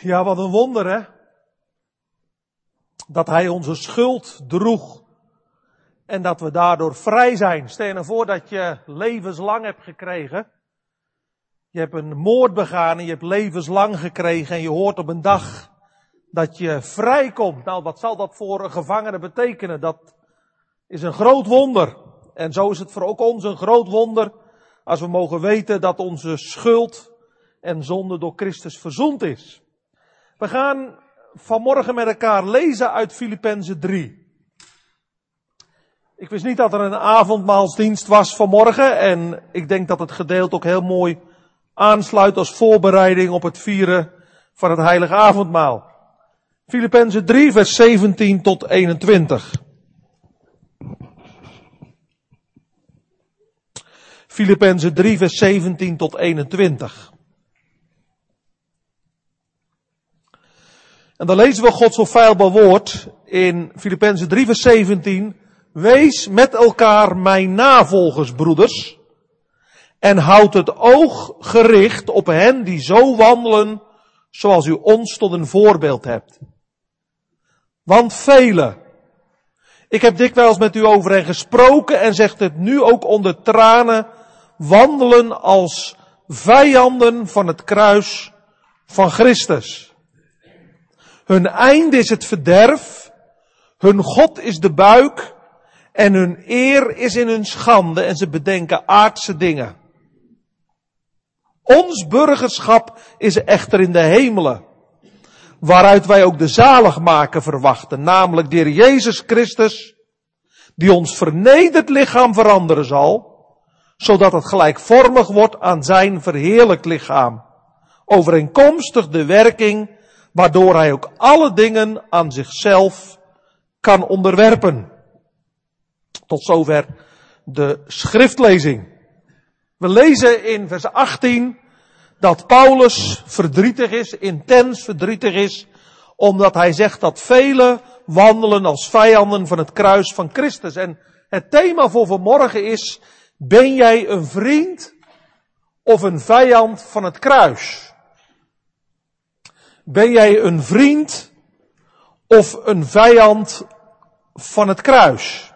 Ja, wat een wonder hè. Dat hij onze schuld droeg. En dat we daardoor vrij zijn. Stel je nou voor dat je levenslang hebt gekregen. Je hebt een moord begaan en je hebt levenslang gekregen en je hoort op een dag dat je vrijkomt. Nou, wat zal dat voor een gevangene betekenen? Dat is een groot wonder. En zo is het voor ook ons een groot wonder als we mogen weten dat onze schuld en zonde door Christus verzoend is. We gaan vanmorgen met elkaar lezen uit Filippenzen 3. Ik wist niet dat er een avondmaalsdienst was vanmorgen en ik denk dat het gedeelte ook heel mooi aansluit als voorbereiding op het vieren van het heilige avondmaal. Filippenzen 3 vers 17 tot 21. Filippenzen 3 vers 17 tot 21. En dan lezen we Gods onfeilbaar woord in Filippenzen 3 vers 17. Wees met elkaar mijn navolgers, broeders. En houd het oog gericht op hen die zo wandelen zoals u ons tot een voorbeeld hebt. Want velen, ik heb dikwijls met u over hen gesproken en zegt het nu ook onder tranen, wandelen als vijanden van het kruis van Christus. Hun einde is het verderf, hun God is de buik en hun eer is in hun schande en ze bedenken aardse dingen. Ons burgerschap is echter in de hemelen, waaruit wij ook de zaligmaker verwachten, namelijk de Heer Jezus Christus, die ons vernederd lichaam veranderen zal, zodat het gelijkvormig wordt aan zijn verheerlijk lichaam, overeenkomstig de werking waardoor hij ook alle dingen aan zichzelf kan onderwerpen. Tot zover de schriftlezing. We lezen in vers 18 dat Paulus verdrietig is, intens verdrietig is, omdat hij zegt dat velen wandelen als vijanden van het kruis van Christus. En het thema voor vanmorgen is, ben jij een vriend of een vijand van het kruis? Ben jij een vriend of een vijand van het kruis?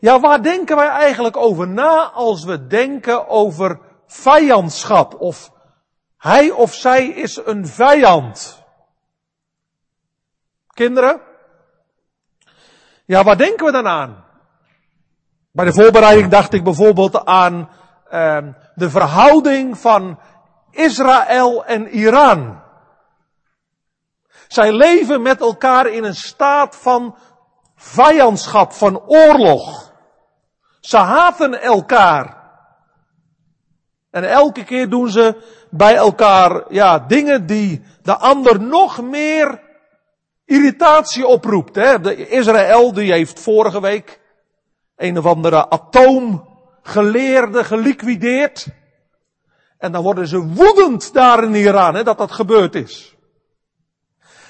Ja, waar denken wij eigenlijk over na als we denken over vijandschap? Of hij of zij is een vijand. Kinderen? Ja, waar denken we dan aan? Bij de voorbereiding dacht ik bijvoorbeeld aan uh, de verhouding van Israël en Iran. Zij leven met elkaar in een staat van vijandschap, van oorlog. Ze haten elkaar. En elke keer doen ze bij elkaar, ja, dingen die de ander nog meer irritatie oproept. Hè. De Israël, die heeft vorige week een of andere atoomgeleerde geliquideerd. En dan worden ze woedend daar in Iran, hè, dat dat gebeurd is.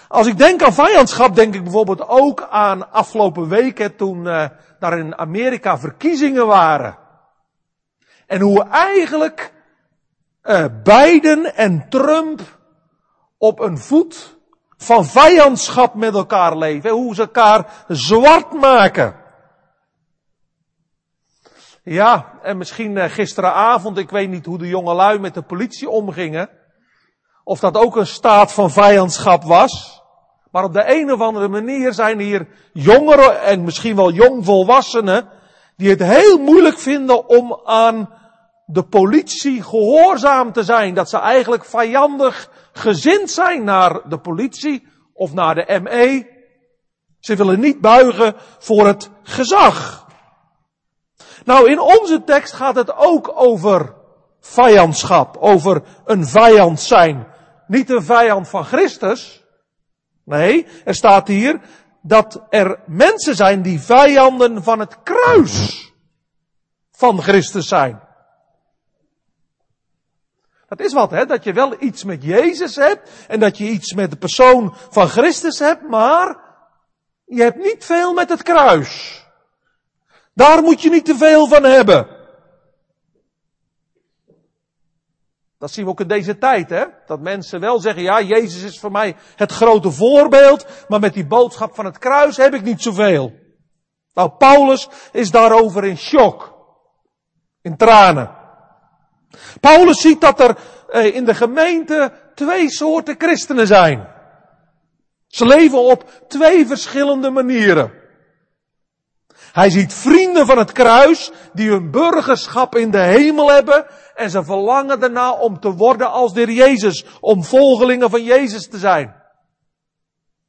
Als ik denk aan vijandschap, denk ik bijvoorbeeld ook aan afgelopen weken toen uh, daar in Amerika verkiezingen waren. En hoe eigenlijk uh, Biden en Trump op een voet van vijandschap met elkaar leven. Hoe ze elkaar zwart maken. Ja, en misschien uh, gisteravond, ik weet niet hoe de jongelui met de politie omgingen. Of dat ook een staat van vijandschap was. Maar op de een of andere manier zijn hier jongeren en misschien wel jongvolwassenen die het heel moeilijk vinden om aan de politie gehoorzaam te zijn. Dat ze eigenlijk vijandig gezind zijn naar de politie of naar de ME. Ze willen niet buigen voor het gezag. Nou, in onze tekst gaat het ook over vijandschap, over een vijand zijn. Niet een vijand van Christus, Nee, er staat hier dat er mensen zijn die vijanden van het kruis van Christus zijn. Dat is wat, hè? Dat je wel iets met Jezus hebt en dat je iets met de persoon van Christus hebt, maar je hebt niet veel met het kruis. Daar moet je niet te veel van hebben. Dat zien we ook in deze tijd, hè? Dat mensen wel zeggen, ja, Jezus is voor mij het grote voorbeeld, maar met die boodschap van het kruis heb ik niet zoveel. Nou, Paulus is daarover in shock. In tranen. Paulus ziet dat er eh, in de gemeente twee soorten christenen zijn. Ze leven op twee verschillende manieren. Hij ziet vrienden van het kruis die hun burgerschap in de hemel hebben en ze verlangen daarna om te worden als de Jezus, om volgelingen van Jezus te zijn.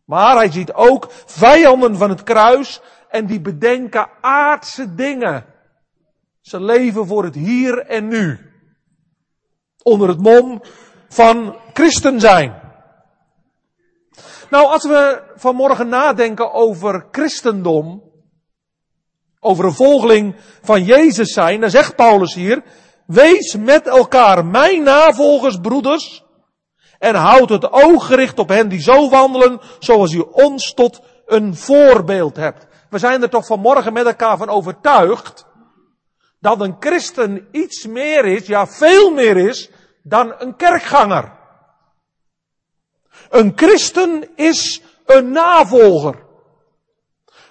Maar hij ziet ook vijanden van het kruis en die bedenken aardse dingen. Ze leven voor het hier en nu. Onder het mom van christen zijn. Nou, als we vanmorgen nadenken over christendom, over een volgeling van Jezus zijn, dan zegt Paulus hier, wees met elkaar mijn navolgers, broeders, en houd het oog gericht op hen die zo wandelen, zoals u ons tot een voorbeeld hebt. We zijn er toch vanmorgen met elkaar van overtuigd, dat een christen iets meer is, ja veel meer is, dan een kerkganger. Een christen is een navolger.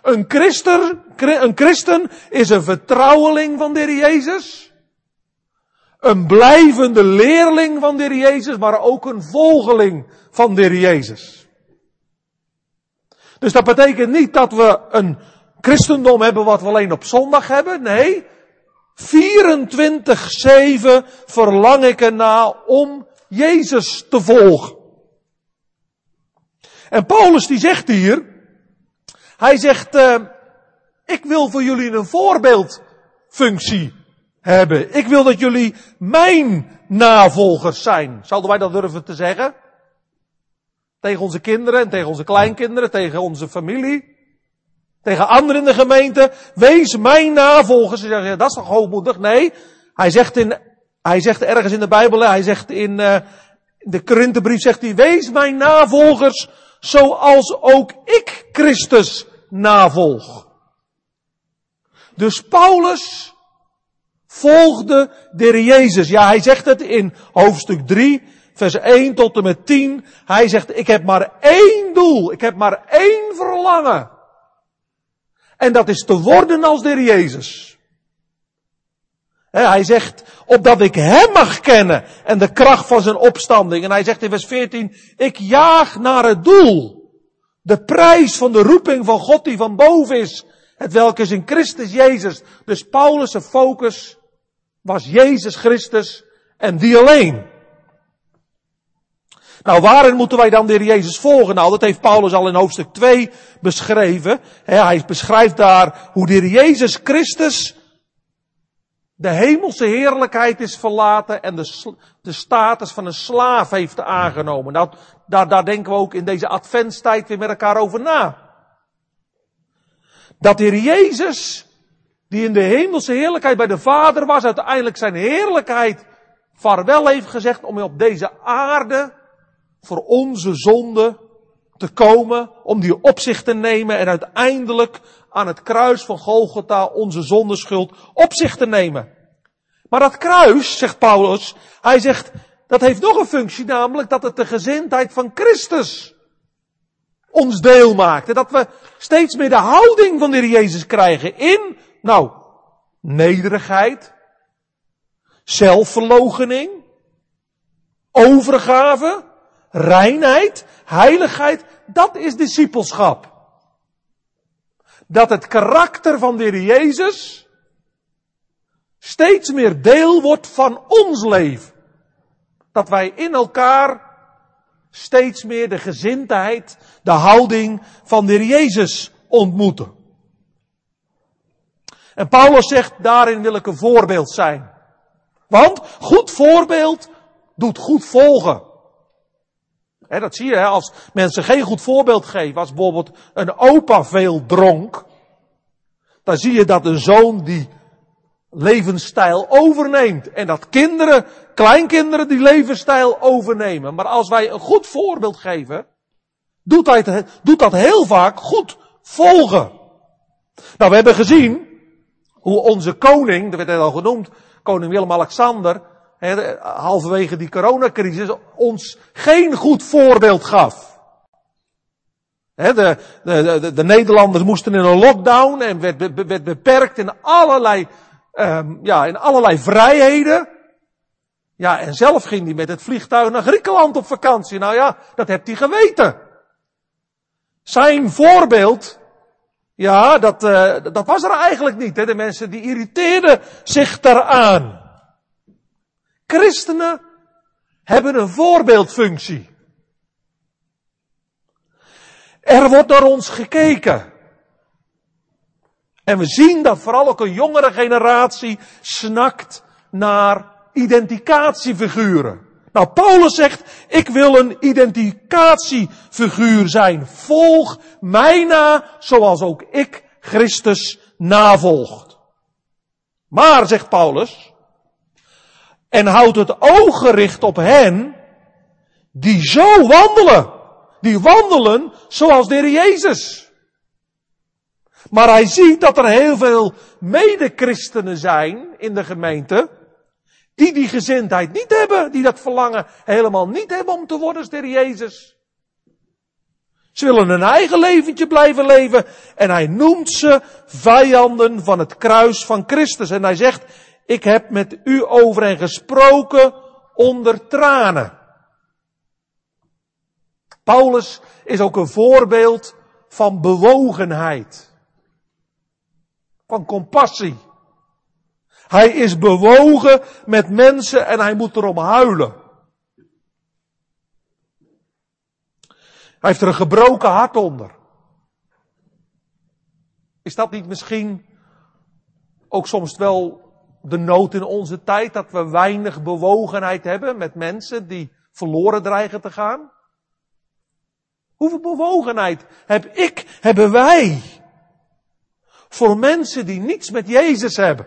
Een christen, een christen is een vertrouweling van de Heer Jezus. Een blijvende leerling van de Heer Jezus, maar ook een volgeling van de Heer Jezus. Dus dat betekent niet dat we een christendom hebben wat we alleen op zondag hebben. Nee, 24-7 verlang ik erna om Jezus te volgen. En Paulus die zegt hier, hij zegt, uh, ik wil voor jullie een voorbeeldfunctie hebben. Ik wil dat jullie mijn navolgers zijn. Zouden wij dat durven te zeggen? Tegen onze kinderen en tegen onze kleinkinderen, tegen onze familie. Tegen anderen in de gemeente. Wees mijn navolgers. Ze zeggen, dat is toch hoogmoedig? Nee. Hij zegt in, hij zegt ergens in de Bijbel, hij zegt in uh, de Korinthebrief, zegt hij, wees mijn navolgers zoals ook ik Christus navolg. Dus Paulus volgde de Jezus. Ja, hij zegt het in hoofdstuk 3, vers 1 tot en met 10. Hij zegt, ik heb maar één doel, ik heb maar één verlangen. En dat is te worden als de Jezus. Hij zegt, opdat ik Hem mag kennen en de kracht van zijn opstanding. En hij zegt in vers 14, ik jaag naar het doel. De prijs van de roeping van God die van boven is. Het welke is in Christus Jezus. Dus Paulus' focus was Jezus Christus en die alleen. Nou, waarin moeten wij dan de Jezus volgen? Nou, dat heeft Paulus al in hoofdstuk 2 beschreven. Hij beschrijft daar hoe de Jezus Christus de hemelse heerlijkheid is verlaten en de, de status van een slaaf heeft aangenomen. Nou, daar, daar denken we ook in deze adventstijd weer met elkaar over na. Dat de Jezus, die in de hemelse heerlijkheid bij de Vader was, uiteindelijk zijn heerlijkheid vaarwel heeft gezegd om op deze aarde voor onze zonde te komen, om die op zich te nemen en uiteindelijk aan het kruis van Golgotha onze zondeschuld op zich te nemen. Maar dat kruis, zegt Paulus, hij zegt, dat heeft nog een functie, namelijk dat het de gezindheid van Christus ons deel maakt. En dat we steeds meer de houding van de Heer Jezus krijgen in, nou, nederigheid, zelfverloochening, overgave, reinheid, heiligheid, dat is discipelschap. Dat het karakter van de Heer Jezus steeds meer deel wordt van ons leven. Dat wij in elkaar steeds meer de gezindheid, de houding van de Jezus ontmoeten. En Paulus zegt, daarin wil ik een voorbeeld zijn. Want goed voorbeeld doet goed volgen. dat zie je, als mensen geen goed voorbeeld geven, als bijvoorbeeld een opa veel dronk, dan zie je dat een zoon die levensstijl overneemt. En dat kinderen, kleinkinderen die levensstijl overnemen. Maar als wij een goed voorbeeld geven, doet, hij, doet dat heel vaak goed volgen. Nou, we hebben gezien hoe onze koning, dat werd net al genoemd, koning Willem-Alexander, halverwege die coronacrisis, ons geen goed voorbeeld gaf. de, de, de, de, Nederlanders moesten in een lockdown en werd beperkt in allerlei, um, ja, in allerlei vrijheden. Ja, en zelf ging hij met het vliegtuig naar Griekenland op vakantie. Nou ja, dat hebt hij geweten. Zijn voorbeeld, ja, dat, uh, dat was er eigenlijk niet. Hè. De mensen die irriteerden zich daaraan. Christenen hebben een voorbeeldfunctie. Er wordt naar ons gekeken. En we zien dat vooral ook een jongere generatie snakt naar identificatiefiguren. Nou, Paulus zegt, ik wil een identificatiefiguur zijn. Volg mij na, zoals ook ik Christus navolgt. Maar, zegt Paulus, en houd het oog gericht op hen die zo wandelen. Die wandelen zoals de Heer Jezus. Maar hij ziet dat er heel veel medechristenen zijn in de gemeente die die gezindheid niet hebben, die dat verlangen helemaal niet hebben om te worden als Jezus. Ze willen een eigen leventje blijven leven en hij noemt ze vijanden van het kruis van Christus. En hij zegt, ik heb met u over hen gesproken onder tranen. Paulus is ook een voorbeeld van bewogenheid. Van compassie. Hij is bewogen met mensen en hij moet erom huilen. Hij heeft er een gebroken hart onder. Is dat niet misschien ook soms wel de nood in onze tijd dat we weinig bewogenheid hebben met mensen die verloren dreigen te gaan? Hoeveel bewogenheid heb ik, hebben wij voor mensen die niets met Jezus hebben?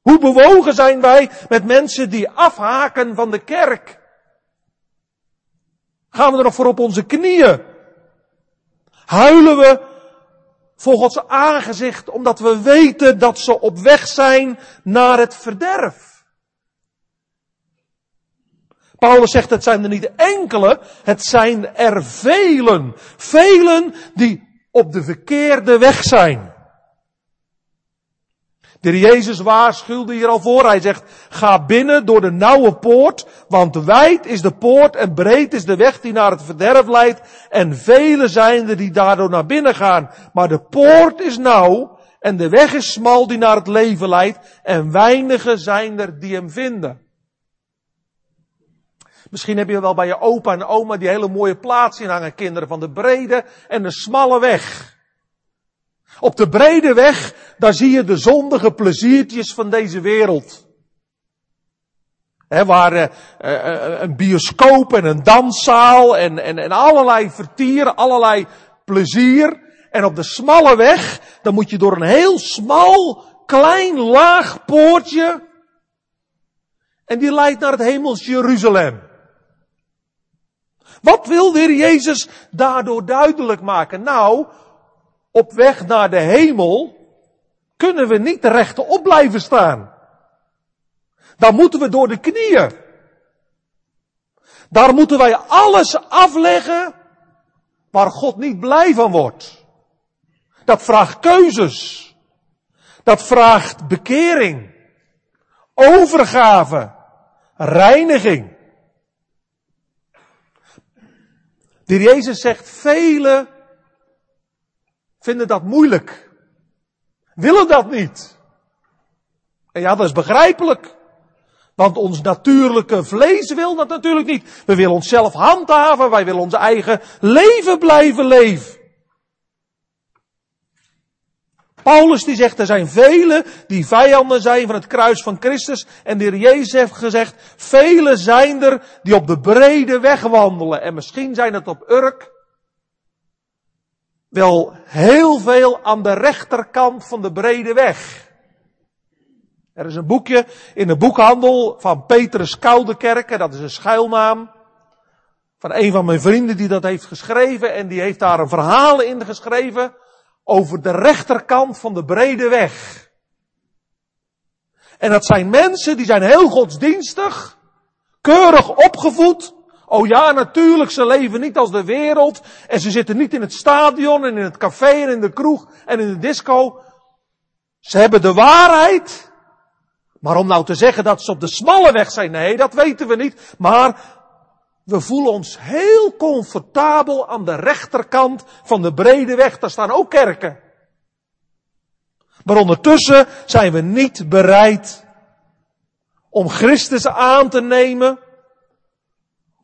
Hoe bewogen zijn wij met mensen die afhaken van de kerk? Gaan we er nog voor op onze knieën? Huilen we voor Gods aangezicht omdat we weten dat ze op weg zijn naar het verderf? Paulus zegt het zijn er niet enkele, het zijn er velen. Velen die op de verkeerde weg zijn. De Jezus waarschuwde hier al voor. Hij zegt, ga binnen door de nauwe poort, want wijd is de poort en breed is de weg die naar het verderf leidt. En vele zijn er die daardoor naar binnen gaan. Maar de poort is nauw en de weg is smal die naar het leven leidt. En weinigen zijn er die hem vinden. Misschien heb je wel bij je opa en oma die hele mooie plaats in hangen, kinderen van de brede en de smalle weg. Op de brede weg, daar zie je de zondige pleziertjes van deze wereld. He, waar uh, uh, een bioscoop en een danszaal en, en, en allerlei vertier, allerlei plezier. En op de smalle weg, dan moet je door een heel smal, klein, laag poortje. En die leidt naar het hemels Jeruzalem. Wat wil de Heer Jezus daardoor duidelijk maken? Nou, op weg naar de hemel kunnen we niet rechtop blijven staan. Dan moeten we door de knieën. Daar moeten wij alles afleggen waar God niet blij van wordt. Dat vraagt keuzes. Dat vraagt bekering, overgave, reiniging. De Jezus zegt, vele vinden dat moeilijk. Willen dat niet. En ja, dat is begrijpelijk. Want ons natuurlijke vlees wil dat natuurlijk niet. We willen onszelf handhaven, wij willen ons eigen leven blijven leven. Paulus die zegt, er zijn velen die vijanden zijn van het kruis van Christus. En de heer Jezus heeft gezegd, velen zijn er die op de brede weg wandelen. En misschien zijn het op Urk, wel heel veel aan de rechterkant van de brede weg. Er is een boekje in de boekhandel van Petrus Koudekerke, dat is een schuilnaam van een van mijn vrienden die dat heeft geschreven en die heeft daar een verhaal in geschreven over de rechterkant van de brede weg. En dat zijn mensen die zijn heel godsdienstig, keurig opgevoed. Oh ja, natuurlijk, ze leven niet als de wereld. En ze zitten niet in het stadion en in het café en in de kroeg en in de disco. Ze hebben de waarheid. Maar om nou te zeggen dat ze op de smalle weg zijn, nee, dat weten we niet. Maar we voelen ons heel comfortabel aan de rechterkant van de brede weg. Daar staan ook kerken. Maar ondertussen zijn we niet bereid om Christus aan te nemen,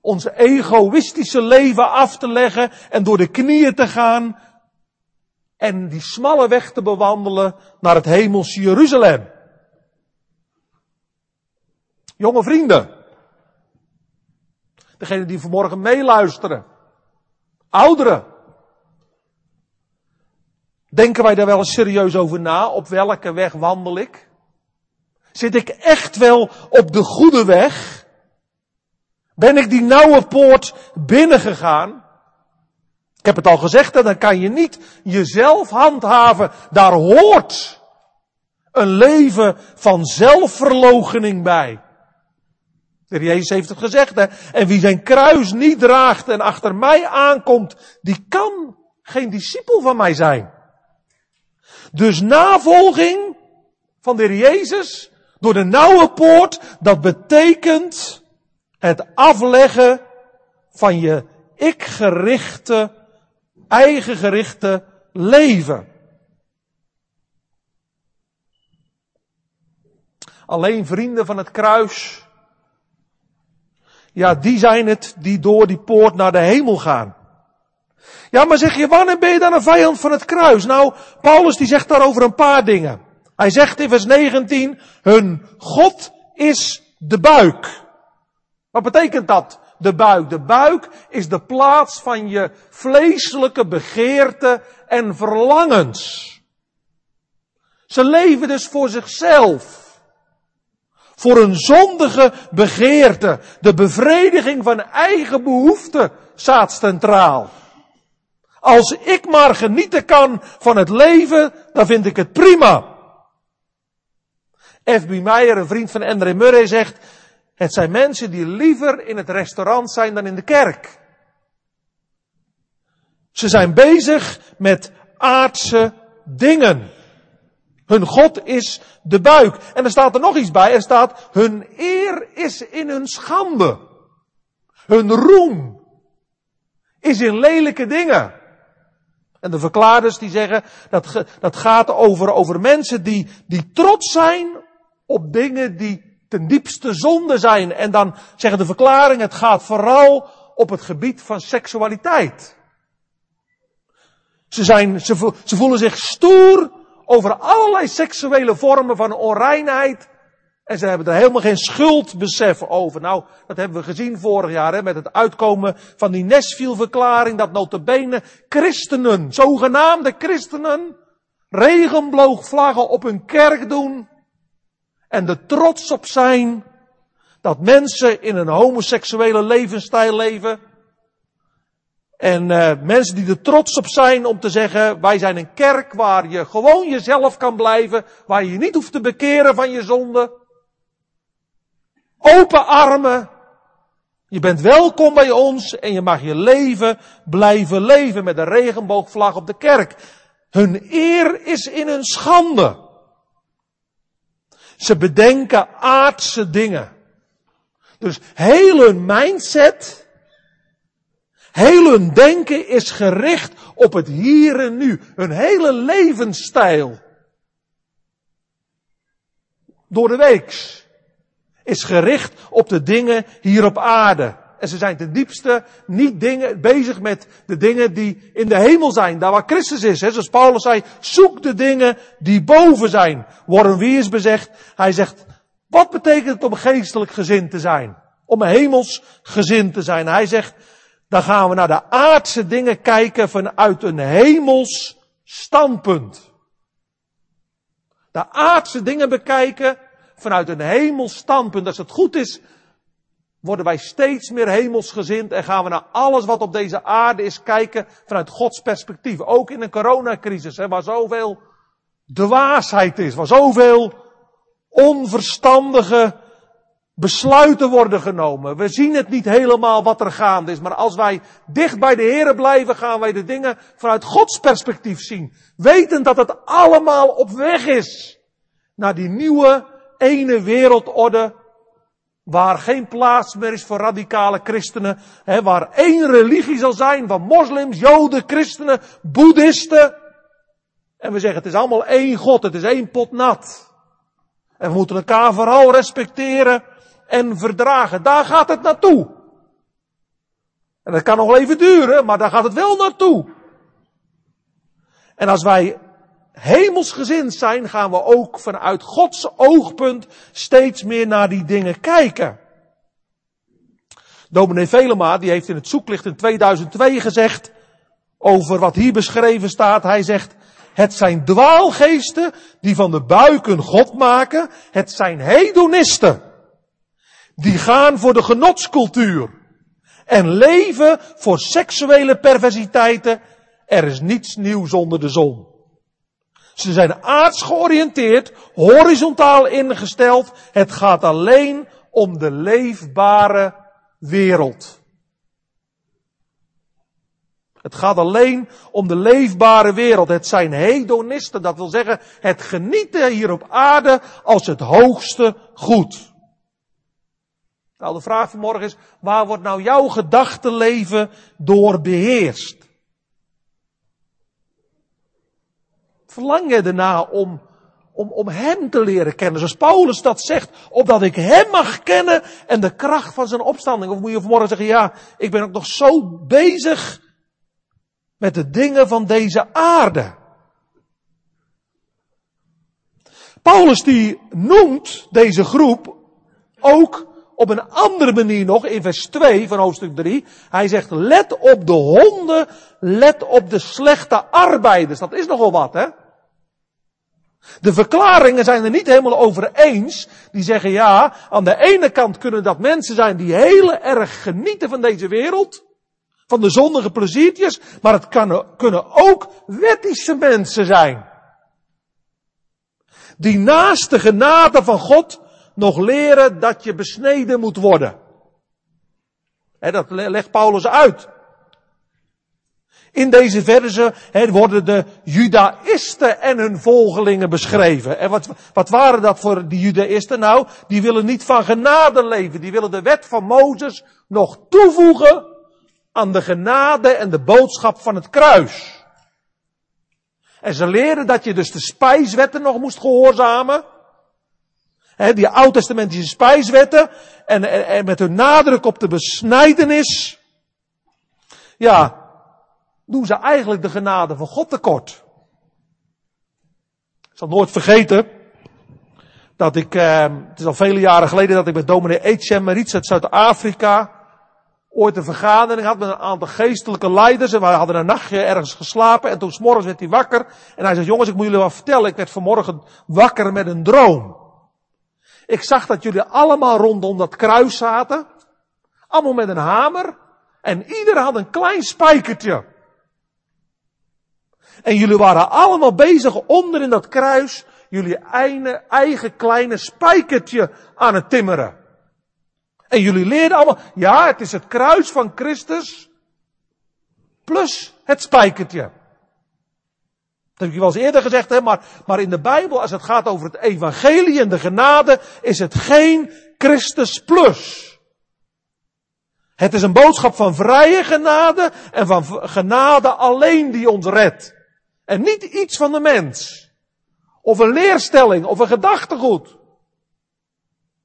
ons egoïstische leven af te leggen en door de knieën te gaan en die smalle weg te bewandelen naar het hemelse Jeruzalem. Jonge vrienden, degene die vanmorgen meeluisteren, ouderen, denken wij daar wel eens serieus over na? Op welke weg wandel ik? Zit ik echt wel op de goede weg? Ben ik die nauwe poort binnengegaan? Ik heb het al gezegd, dan kan je niet jezelf handhaven. Daar hoort een leven van zelfverloochening bij. De Jezus heeft het gezegd, hè. En wie zijn kruis niet draagt en achter mij aankomt, die kan geen discipel van mij zijn. Dus navolging van de Jezus door de nauwe poort, dat betekent het afleggen van je ik-gerichte, eigen-gerichte leven. Alleen vrienden van het kruis, ja, die zijn het die door die poort naar de hemel gaan. Ja, maar zeg je, wanneer ben je dan een vijand van het kruis? Nou, Paulus die zegt daarover een paar dingen. Hij zegt in vers 19, hun God is de buik. Wat betekent dat? De buik. De buik is de plaats van je vleeselijke begeerte en verlangens. Ze leven dus voor zichzelf. Voor een zondige begeerte. De bevrediging van eigen behoeften staat centraal. Als ik maar genieten kan van het leven, dan vind ik het prima. F.B. Meijer, een vriend van André Murray, zegt, het zijn mensen die liever in het restaurant zijn dan in de kerk. Ze zijn bezig met aardse dingen. Hun God is de buik. En er staat er nog iets bij. Er staat, hun eer is in hun schande. Hun roem is in lelijke dingen. En de verklaarders die zeggen, dat, dat gaat over, over mensen die, die trots zijn op dingen die ten diepste zonde zijn. En dan zeggen de verklaring, het gaat vooral op het gebied van seksualiteit. Ze, zijn, ze, ze voelen zich stoer over allerlei seksuele vormen van onreinheid. En ze hebben er helemaal geen schuldbesef over. Nou, dat hebben we gezien vorig jaar hè, met het uitkomen van die Nesfiel-verklaring. Dat notabene christenen, zogenaamde christenen, regenboogvlaggen op hun kerk doen. En er trots op zijn dat mensen in een homoseksuele levensstijl leven. En uh, mensen die er trots op zijn om te zeggen, wij zijn een kerk waar je gewoon jezelf kan blijven, waar je je niet hoeft te bekeren van je zonde. Open armen. Je bent welkom bij ons en je mag je leven blijven leven met een regenboogvlag op de kerk. Hun eer is in hun schande. Ze bedenken aardse dingen. Dus heel hun mindset, heel hun denken is gericht op het hier en nu. Hun hele levensstijl. Door de weeks is gericht op de dingen hier op aarde. En ze zijn ten diepste niet dingen, bezig met de dingen die in de hemel zijn, daar waar Christus is. Hè. Zoals Paulus zei, zoek de dingen die boven zijn. Warren Wiers bezegt, hij zegt, wat betekent het om geestelijk gezind te zijn? Om hemels gezind te zijn. Hij zegt, dan gaan we naar de aardse dingen kijken vanuit een hemels standpunt. De aardse dingen bekijken vanuit een hemels standpunt. Als het goed is, worden wij steeds meer hemelsgezind en gaan we naar alles wat op deze aarde is kijken vanuit Gods perspectief. Ook in een coronacrisis, hè, waar zoveel dwaasheid is, waar zoveel onverstandige besluiten worden genomen. We zien het niet helemaal wat er gaande is, maar als wij dicht bij de Here blijven, gaan wij de dingen vanuit Gods perspectief zien. Wetend dat het allemaal op weg is naar die nieuwe ene wereldorde Waar geen plaats meer is voor radicale christenen. Hè, waar één religie zal zijn van moslims, joden, christenen, boeddhisten. En we zeggen het is allemaal één God, het is één pot nat. En we moeten elkaar vooral respecteren en verdragen. Daar gaat het naartoe. En dat kan nog wel even duren, maar daar gaat het wel naartoe. En als wij hemelsgezind zijn, gaan we ook vanuit Gods oogpunt steeds meer naar die dingen kijken. Dominee Velema, die heeft in het zoeklicht in 2002 gezegd, over wat hier beschreven staat, hij zegt, het zijn dwaalgeesten die van de buiken God maken, het zijn hedonisten. Die gaan voor de genotscultuur en leven voor seksuele perversiteiten. Er is niets nieuws onder de zon. Ze zijn aards georiënteerd, horizontaal ingesteld. Het gaat alleen om de leefbare wereld. Het gaat alleen om de leefbare wereld. Het zijn hedonisten, dat wil zeggen het genieten hier op aarde als het hoogste goed. Nou, de vraag vanmorgen is, waar wordt nou jouw gedachtenleven door beheerst? verlang je erna om, om, om Hem te leren kennen. Zoals Paulus dat zegt, opdat ik Hem mag kennen en de kracht van zijn opstanding. Of moet je vanmorgen zeggen, ja, ik ben ook nog zo bezig met de dingen van deze aarde. Paulus die noemt deze groep ook op een andere manier nog in vers 2 van hoofdstuk 3. Hij zegt, let op de honden, let op de slechte arbeiders. Dat is nogal wat, hè? De verklaringen zijn er niet helemaal over eens. Die zeggen ja, aan de ene kant kunnen dat mensen zijn die heel erg genieten van deze wereld. Van de zondige pleziertjes. Maar het kan, kunnen ook wettische mensen zijn. Die naast de genade van God nog leren dat je besneden moet worden. Dat legt Paulus uit. In deze verse worden de Judaïsten en hun volgelingen beschreven. En wat, wat waren dat voor die Judaïsten? Nou, die willen niet van genade leven. Die willen de wet van Mozes nog toevoegen aan de genade en de boodschap van het kruis. En ze leren dat je dus de spijswetten nog moest gehoorzamen. Die oud-testamentische spijswetten. En, en, met hun nadruk op de besnijdenis. Ja, doen ze eigenlijk de genade van God tekort. Ik zal nooit vergeten dat ik, eh, het is al vele jaren geleden dat ik met dominee Etienne Maritz uit Zuid-Afrika ooit een vergadering had met een aantal geestelijke leiders en wij hadden een nachtje ergens geslapen en toen s'morgens werd hij wakker en hij zei, jongens ik moet jullie wat vertellen, ik werd vanmorgen wakker met een droom. Ik zag dat jullie allemaal rondom dat kruis zaten, allemaal met een hamer en ieder had een klein spijkertje. En jullie waren allemaal bezig onder in dat kruis jullie eigen, eigen kleine spijkertje aan het timmeren. En jullie leerden allemaal, ja, het is het kruis van Christus plus het spijkertje. Dat heb ik wel eens eerder gezegd, hè, maar, maar in de Bijbel, als het gaat over het evangelie en de genade, is het geen Christus plus. Het is een boodschap van vrije genade en van genade alleen die ons redt. En niet iets van de mens. Of een leerstelling, of een gedachtegoed.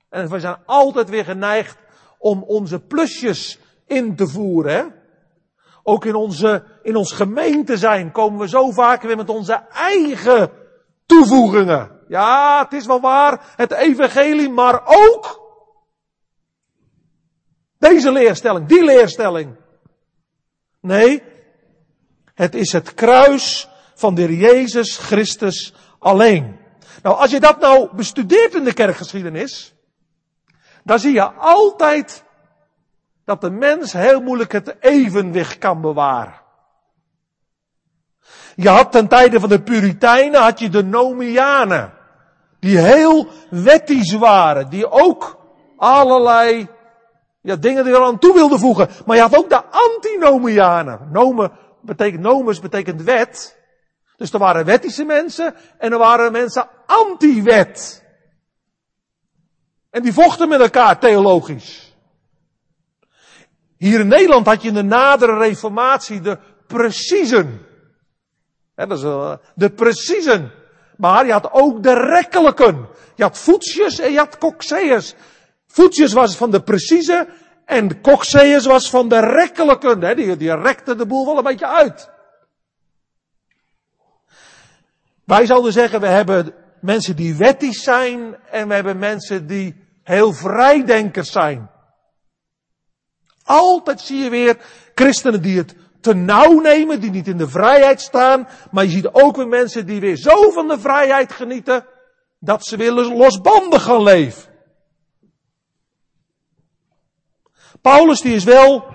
En we zijn altijd weer geneigd om onze plusjes in te voeren. Hè? Ook in, onze, in ons gemeente zijn komen we zo vaak weer met onze eigen toevoegingen. Ja, het is wel waar, het evangelie, maar ook deze leerstelling, die leerstelling. Nee, het is het kruis van de Jezus Christus alleen. Nou, als je dat nou bestudeert in de kerkgeschiedenis, dan zie je altijd dat de mens heel moeilijk het evenwicht kan bewaren. Je had ten tijde van de Puritijnen, had je de Nomianen. Die heel wettisch waren. Die ook allerlei ja, dingen er aan toe wilden voegen. Maar je had ook de antinomianen. Nome betekent, nomus betekent wet. Dus er waren wettische mensen en er waren mensen anti-wet. En die vochten met elkaar theologisch. Hier in Nederland had je in de nadere reformatie de preciezen. dat is de preciezen. Maar je had ook de rekkelijken. Je had Voetsjes en je had Coxeus. Voetsjes was van de precieze en Coxeus was van de rekkelijken. Die, die rekte de boel wel een beetje uit. Wij zouden zeggen, we hebben mensen die wettisch zijn en we hebben mensen die heel vrijdenkers zijn. Altijd zie je weer christenen die het te nauw nemen, die niet in de vrijheid staan. Maar je ziet ook weer mensen die weer zo van de vrijheid genieten, dat ze weer losbandig gaan leven. Paulus die is wel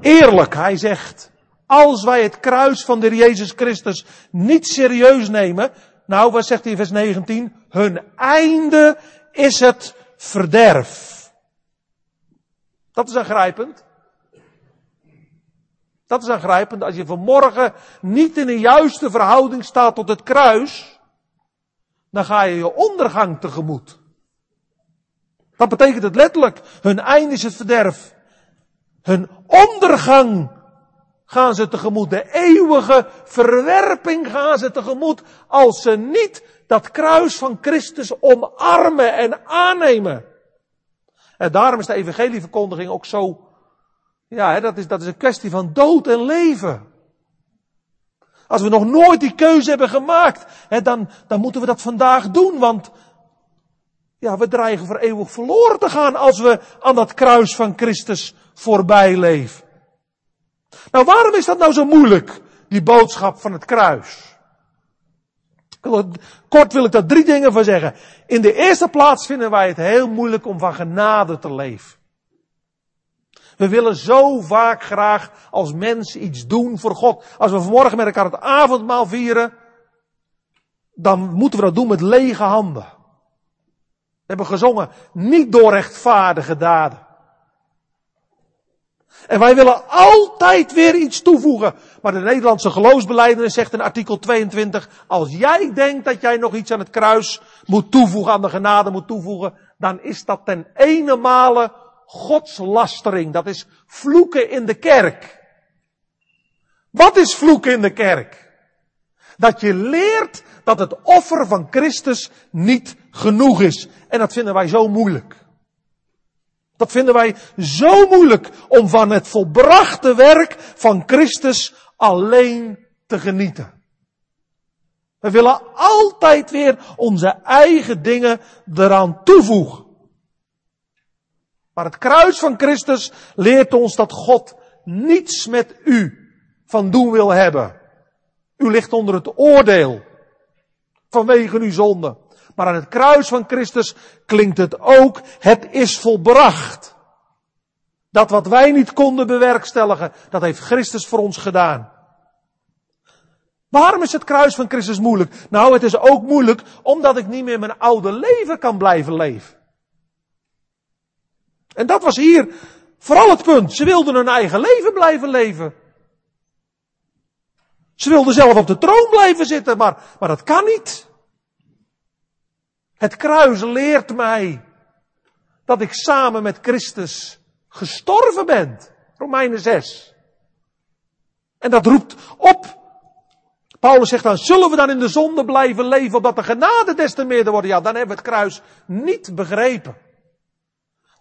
eerlijk. Hij zegt, als wij het kruis van de Jezus Christus niet serieus nemen, nou wat zegt hij in vers 19? Hun einde is het verderf. Dat is aangrijpend. Dat is aangrijpend. Als je vanmorgen niet in een juiste verhouding staat tot het kruis, dan ga je je ondergang tegemoet. Dat betekent het letterlijk. Hun einde is het verderf. Hun ondergang gaan ze tegemoet. De eeuwige verwerping gaan ze tegemoet als ze niet dat kruis van Christus omarmen en aannemen. En daarom is de evangelieverkondiging ook zo, ja, dat is, dat is een kwestie van dood en leven. Als we nog nooit die keuze hebben gemaakt, hè, dan, dan moeten we dat vandaag doen, want ja, we dreigen voor eeuwig verloren te gaan als we aan dat kruis van Christus voorbij leven. Nou, waarom is dat nou zo moeilijk, die boodschap van het kruis? Kort wil ik daar drie dingen van zeggen. In de eerste plaats vinden wij het heel moeilijk om van genade te leven. We willen zo vaak graag als mens iets doen voor God. Als we vanmorgen met elkaar het avondmaal vieren, dan moeten we dat doen met lege handen. We hebben gezongen, niet door rechtvaardige daden. En wij willen altijd weer iets toevoegen. Maar de Nederlandse geloofsbeleider zegt in artikel 22, als jij denkt dat jij nog iets aan het kruis moet toevoegen, aan de genade moet toevoegen, dan is dat ten ene male godslastering. Dat is vloeken in de kerk. Wat is vloeken in de kerk? Dat je leert dat het offer van Christus niet genoeg is. En dat vinden wij zo moeilijk. Dat vinden wij zo moeilijk om van het volbrachte werk van Christus alleen te genieten. We willen altijd weer onze eigen dingen eraan toevoegen. Maar het kruis van Christus leert ons dat God niets met u van doen wil hebben. U ligt onder het oordeel vanwege uw zonde. Maar aan het kruis van Christus klinkt het ook, het is volbracht. Dat wat wij niet konden bewerkstelligen, dat heeft Christus voor ons gedaan. Waarom is het kruis van Christus moeilijk? Nou, het is ook moeilijk omdat ik niet meer mijn oude leven kan blijven leven. En dat was hier vooral het punt. Ze wilden hun eigen leven blijven leven. Ze wilden zelf op de troon blijven zitten, maar, maar dat kan niet. Het kruis leert mij dat ik samen met Christus gestorven ben. Romeinen 6. En dat roept op. Paulus zegt dan, zullen we dan in de zonde blijven leven opdat de genade des te meerder wordt? Ja, dan hebben we het kruis niet begrepen.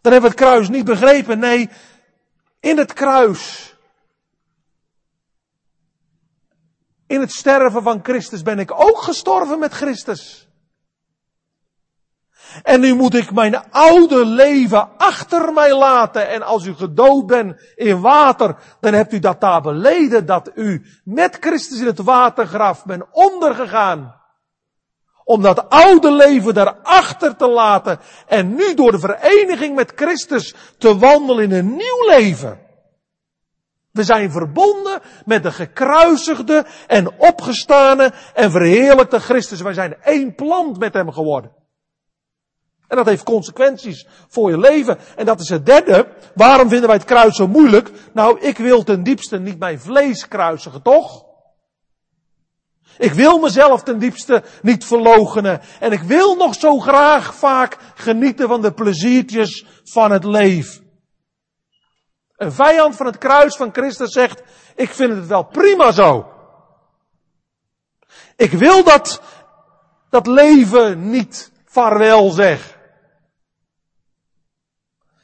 Dan hebben we het kruis niet begrepen. Nee, in het kruis. In het sterven van Christus ben ik ook gestorven met Christus. En nu moet ik mijn oude leven achter mij laten. En als u gedood bent in water, dan hebt u dat daar beleden dat u met Christus in het watergraf bent ondergegaan. Om dat oude leven daarachter te laten en nu door de vereniging met Christus te wandelen in een nieuw leven. We zijn verbonden met de gekruisigde en opgestane en verheerlijkte Christus. Wij zijn één plant met hem geworden. En dat heeft consequenties voor je leven. En dat is het derde. Waarom vinden wij het kruis zo moeilijk? Nou, ik wil ten diepste niet mijn vlees kruisigen, toch? Ik wil mezelf ten diepste niet verloochenen. En ik wil nog zo graag vaak genieten van de pleziertjes van het leven. Een vijand van het kruis van Christus zegt, ik vind het wel prima zo. Ik wil dat, dat leven niet vaarwel zeg.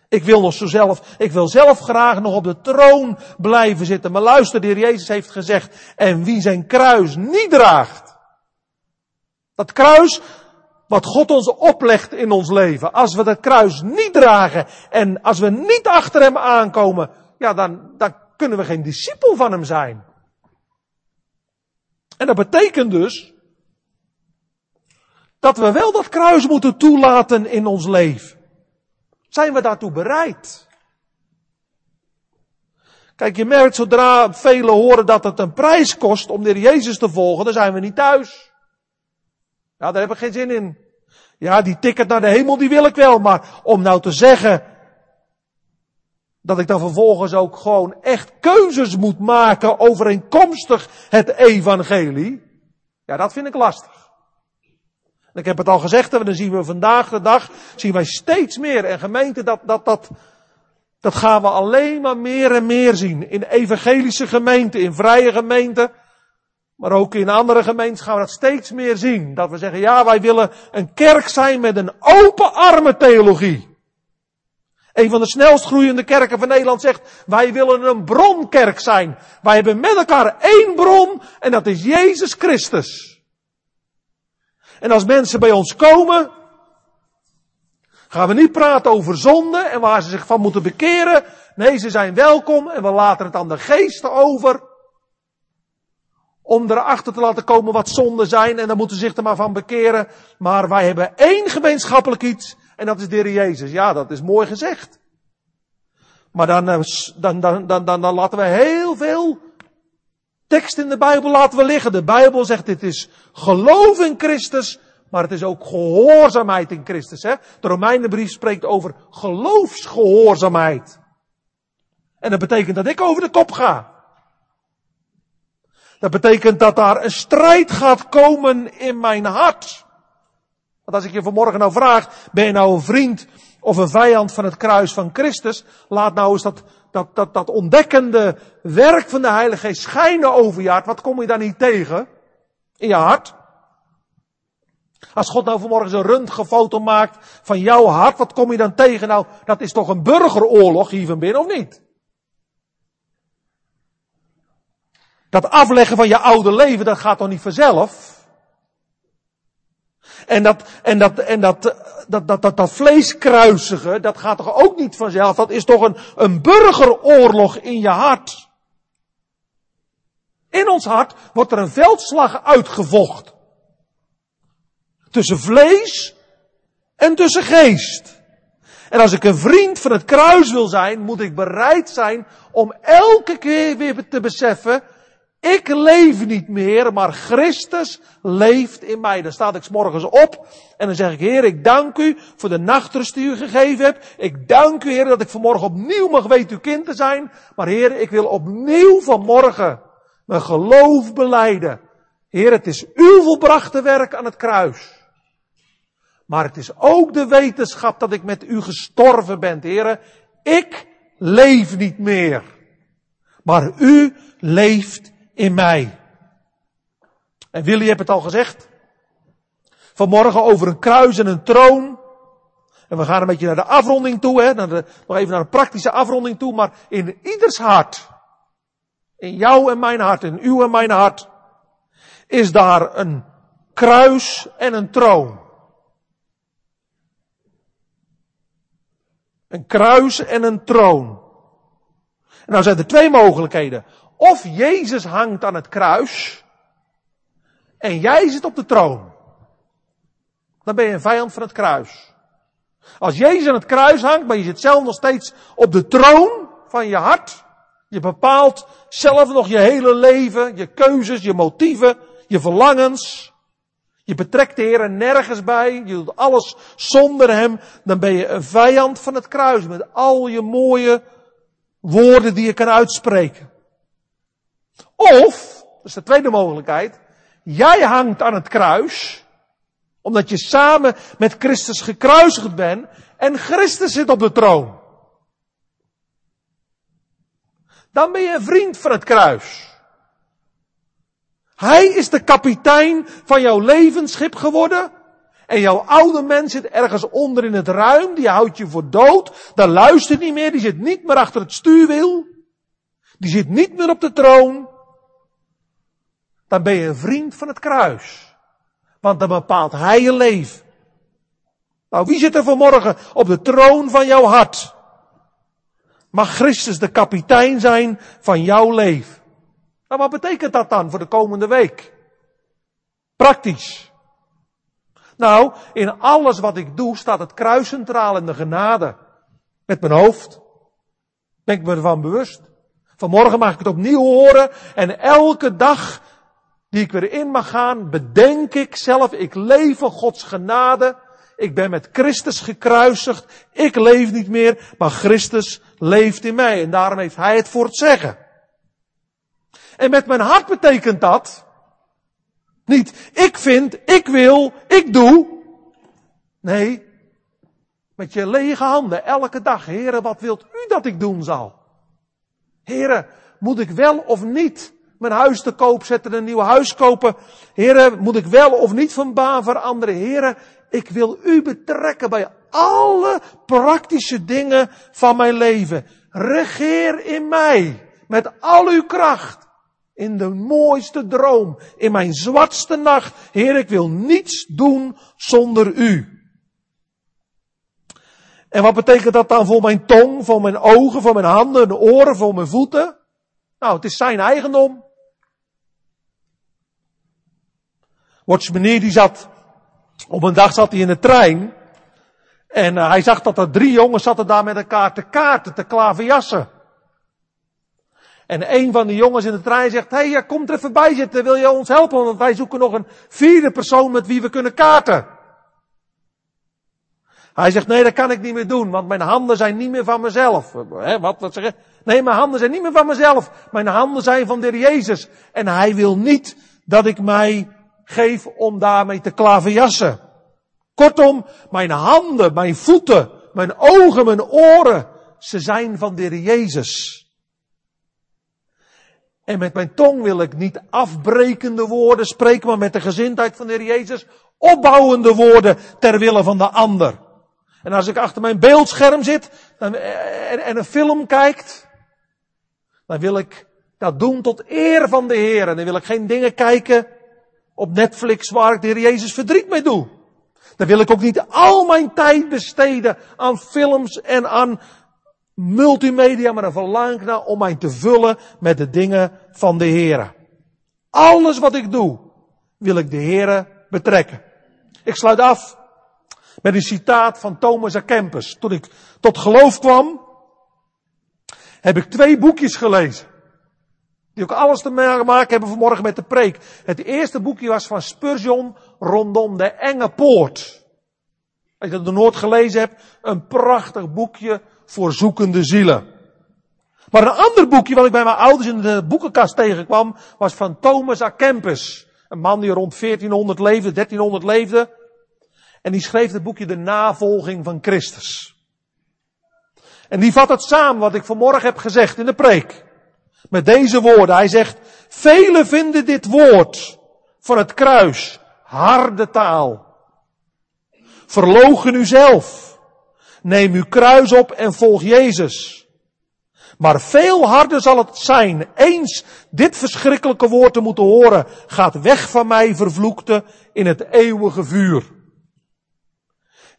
Ik wil nog zo zelf, ik wil zelf graag nog op de troon blijven zitten. Maar luister, de heer Jezus heeft gezegd, en wie zijn kruis niet draagt. Dat kruis wat God ons oplegt in ons leven. Als we dat kruis niet dragen en als we niet achter hem aankomen, ja, dan, dan kunnen we geen discipel van hem zijn. En dat betekent dus dat we wel dat kruis moeten toelaten in ons leven. Zijn we daartoe bereid? Kijk, je merkt zodra velen horen dat het een prijs kost om de Jezus te volgen, dan zijn we niet thuis. Ja, daar heb ik geen zin in. Ja, die ticket naar de hemel, die wil ik wel, maar om nou te zeggen dat ik dan vervolgens ook gewoon echt keuzes moet maken overeenkomstig het evangelie, ja, dat vind ik lastig. Ik heb het al gezegd, en dan zien we vandaag de dag, zien wij steeds meer. En gemeente, dat, dat, dat, dat gaan we alleen maar meer en meer zien. In evangelische gemeenten, in vrije gemeenten. Maar ook in andere gemeenten gaan we dat steeds meer zien. Dat we zeggen, ja, wij willen een kerk zijn met een open armen theologie. Een van de snelst groeiende kerken van Nederland zegt, wij willen een bronkerk zijn. Wij hebben met elkaar één bron en dat is Jezus Christus. En als mensen bij ons komen, gaan we niet praten over zonde en waar ze zich van moeten bekeren. Nee, ze zijn welkom en we laten het aan de geesten over. Om erachter te laten komen wat zonden zijn en dan moeten ze zich er maar van bekeren. Maar wij hebben één gemeenschappelijk iets en dat is de Heer Jezus. Ja, dat is mooi gezegd. Maar dan, dan, dan, dan, dan, dan laten we heel veel tekst in de Bijbel laten we liggen. De Bijbel zegt dit is geloof in Christus, maar het is ook gehoorzaamheid in Christus. Hè? De Romeinenbrief spreekt over geloofsgehoorzaamheid. En dat betekent dat ik over de kop ga. Dat betekent dat daar een strijd gaat komen in mijn hart. Want als ik je vanmorgen nou vraag, ben je nou een vriend of een vijand van het kruis van Christus? Laat nou eens dat dat, dat, dat ontdekkende werk van de Heilige Geest schijnen over je hart, wat kom je dan niet tegen? In je hart? Als God nou vanmorgen zo'n röntgenfoto maakt van jouw hart, wat kom je dan tegen? Nou, dat is toch een burgeroorlog hier van binnen, of niet? Dat afleggen van je oude leven, dat gaat toch niet vanzelf? En dat, en dat, en dat, dat, dat, dat, dat vleeskruisigen, dat gaat toch ook niet vanzelf? Dat is toch een, een burgeroorlog in je hart? In ons hart wordt er een veldslag uitgevochten. Tussen vlees en tussen geest. En als ik een vriend van het kruis wil zijn, moet ik bereid zijn om elke keer weer te beseffen, ik leef niet meer, maar Christus leeft in mij. Dan sta ik s morgens op en dan zeg ik, Heer, ik dank u voor de nachtrust die u gegeven hebt. Ik dank u, Heer, dat ik vanmorgen opnieuw mag weten uw kind te zijn. Maar Heer, ik wil opnieuw vanmorgen mijn geloof beleiden. Heer, het is uw volbrachte werk aan het kruis. Maar het is ook de wetenschap dat ik met u gestorven ben, Heer. Ik leef niet meer. Maar u leeft in mij. En Willy heeft het al gezegd. Vanmorgen over een kruis en een troon. En we gaan een beetje naar de afronding toe, hè, naar nog even naar een praktische afronding toe, maar in ieders hart, in jou en mijn hart, in uw en mijn hart, is daar een kruis en een troon. Een kruis en een troon. En nou zijn er twee mogelijkheden. Of Jezus hangt aan het kruis en jij zit op de troon. Dan ben je een vijand van het kruis. Als Jezus aan het kruis hangt, maar je zit zelf nog steeds op de troon van je hart, Je bepaalt zelf nog je hele leven, je keuzes, je motieven, je verlangens. Je betrekt de Heer nergens bij, je doet alles zonder Hem. Dan ben je een vijand van het kruis met al je mooie woorden die je kan uitspreken. Of, dat is de tweede mogelijkheid, jij hangt aan het kruis, omdat je samen met Christus gekruisigd bent en Christus zit op de troon. Dan ben je een vriend van het kruis. Hij is de kapitein van jouw levensschip geworden. En jouw oude mens zit ergens onder in het ruim. Die houdt je voor dood. Daar luistert niet meer. Die zit niet meer achter het stuurwiel. Die zit niet meer op de troon. Dan ben je een vriend van het kruis. Want dan bepaalt hij je leven. Nou, wie zit er vanmorgen op de troon van jouw hart? Mag Christus de kapitein zijn van jouw leven? Nou, wat betekent dat dan voor de komende week? Praktisch. Nou, in alles wat ik doe staat het kruis centraal in de genade. Met mijn hoofd. Ben ik me ervan bewust. Vanmorgen mag ik het opnieuw horen en elke dag die ik weer in mag gaan, bedenk ik zelf, ik leef van Gods genade. Ik ben met Christus gekruisigd. Ik leef niet meer, maar Christus leeft in mij. En daarom heeft Hij het voor het zeggen. En met mijn hart betekent dat niet ik vind, ik wil, ik doe. Nee, met je lege handen elke dag. Heren, wat wilt u dat ik doen zal? Heren, moet ik wel of niet mijn huis te koop zetten, een nieuw huis kopen? Heren, moet ik wel of niet van baan veranderen? Heren, ik wil u betrekken bij alle praktische dingen van mijn leven. Regeer in mij met al uw kracht. In de mooiste droom, in mijn zwartste nacht. Heer, ik wil niets doen zonder u. En wat betekent dat dan voor mijn tong, voor mijn ogen, voor mijn handen en oren, voor mijn voeten? Nou, het is zijn eigendom. Watch meneer die zat, op een dag zat hij in de trein. En uh, hij zag dat er drie jongens zaten daar met elkaar te kaarten, te klaverjassen. En een van de jongens in de trein zegt, hey, ja, kom er even bij zitten, wil je ons helpen? Want wij zoeken nog een vierde persoon met wie we kunnen kaarten. Hij zegt, nee, dat kan ik niet meer doen, want mijn handen zijn niet meer van mezelf. He, wat, wat zeggen? Nee, mijn handen zijn niet meer van mezelf. Mijn handen zijn van de Heer Jezus. En hij wil niet dat ik mij geef om daarmee te klaverjassen. Kortom, mijn handen, mijn voeten, mijn ogen, mijn oren, ze zijn van de Heer Jezus. En met mijn tong wil ik niet afbrekende woorden spreken, maar met de gezindheid van de Heer Jezus opbouwende woorden ter wille van de ander. En als ik achter mijn beeldscherm zit en, en een film kijkt, dan wil ik dat doen tot eer van de Heer. En dan wil ik geen dingen kijken op Netflix waar ik de Heer Jezus verdriet mee doe. Dan wil ik ook niet al mijn tijd besteden aan films en aan multimedia, maar een verlang naar om mij te vullen met de dingen van de Heer. Alles wat ik doe, wil ik de Heer betrekken. Ik sluit af met een citaat van Thomas A. Kempis. Toen ik tot geloof kwam, heb ik twee boekjes gelezen. Die ook alles te maken hebben vanmorgen met de preek. Het eerste boekje was van Spurgeon rondom de enge poort. Als je dat nooit gelezen hebt, een prachtig boekje voor zoekende zielen. Maar een ander boekje wat ik bij mijn ouders in de boekenkast tegenkwam, was van Thomas A. Kempis. Een man die rond 1400 leefde, 1300 leefde. En die schreef het boekje De Navolging van Christus. En die vat het samen wat ik vanmorgen heb gezegd in de preek. Met deze woorden. Hij zegt, velen vinden dit woord van het kruis harde taal. Verlogen u zelf. Neem uw kruis op en volg Jezus. Maar veel harder zal het zijn, eens dit verschrikkelijke woord te moeten horen, gaat weg van mij, vervloekte, in het eeuwige vuur.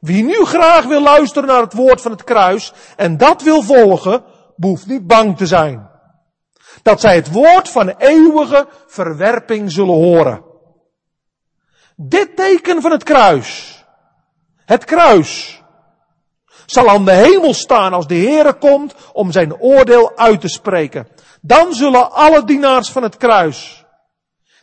Wie nu graag wil luisteren naar het woord van het kruis en dat wil volgen, behoeft niet bang te zijn. Dat zij het woord van eeuwige verwerping zullen horen. Dit teken van het kruis, het kruis, zal aan de hemel staan als de Heere komt om zijn oordeel uit te spreken. Dan zullen alle dienaars van het kruis,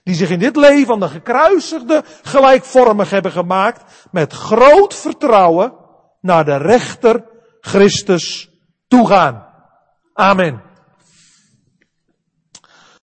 die zich in dit leven aan de gekruisigde gelijkvormig hebben gemaakt, met groot vertrouwen naar de rechter Christus toegaan. Amen.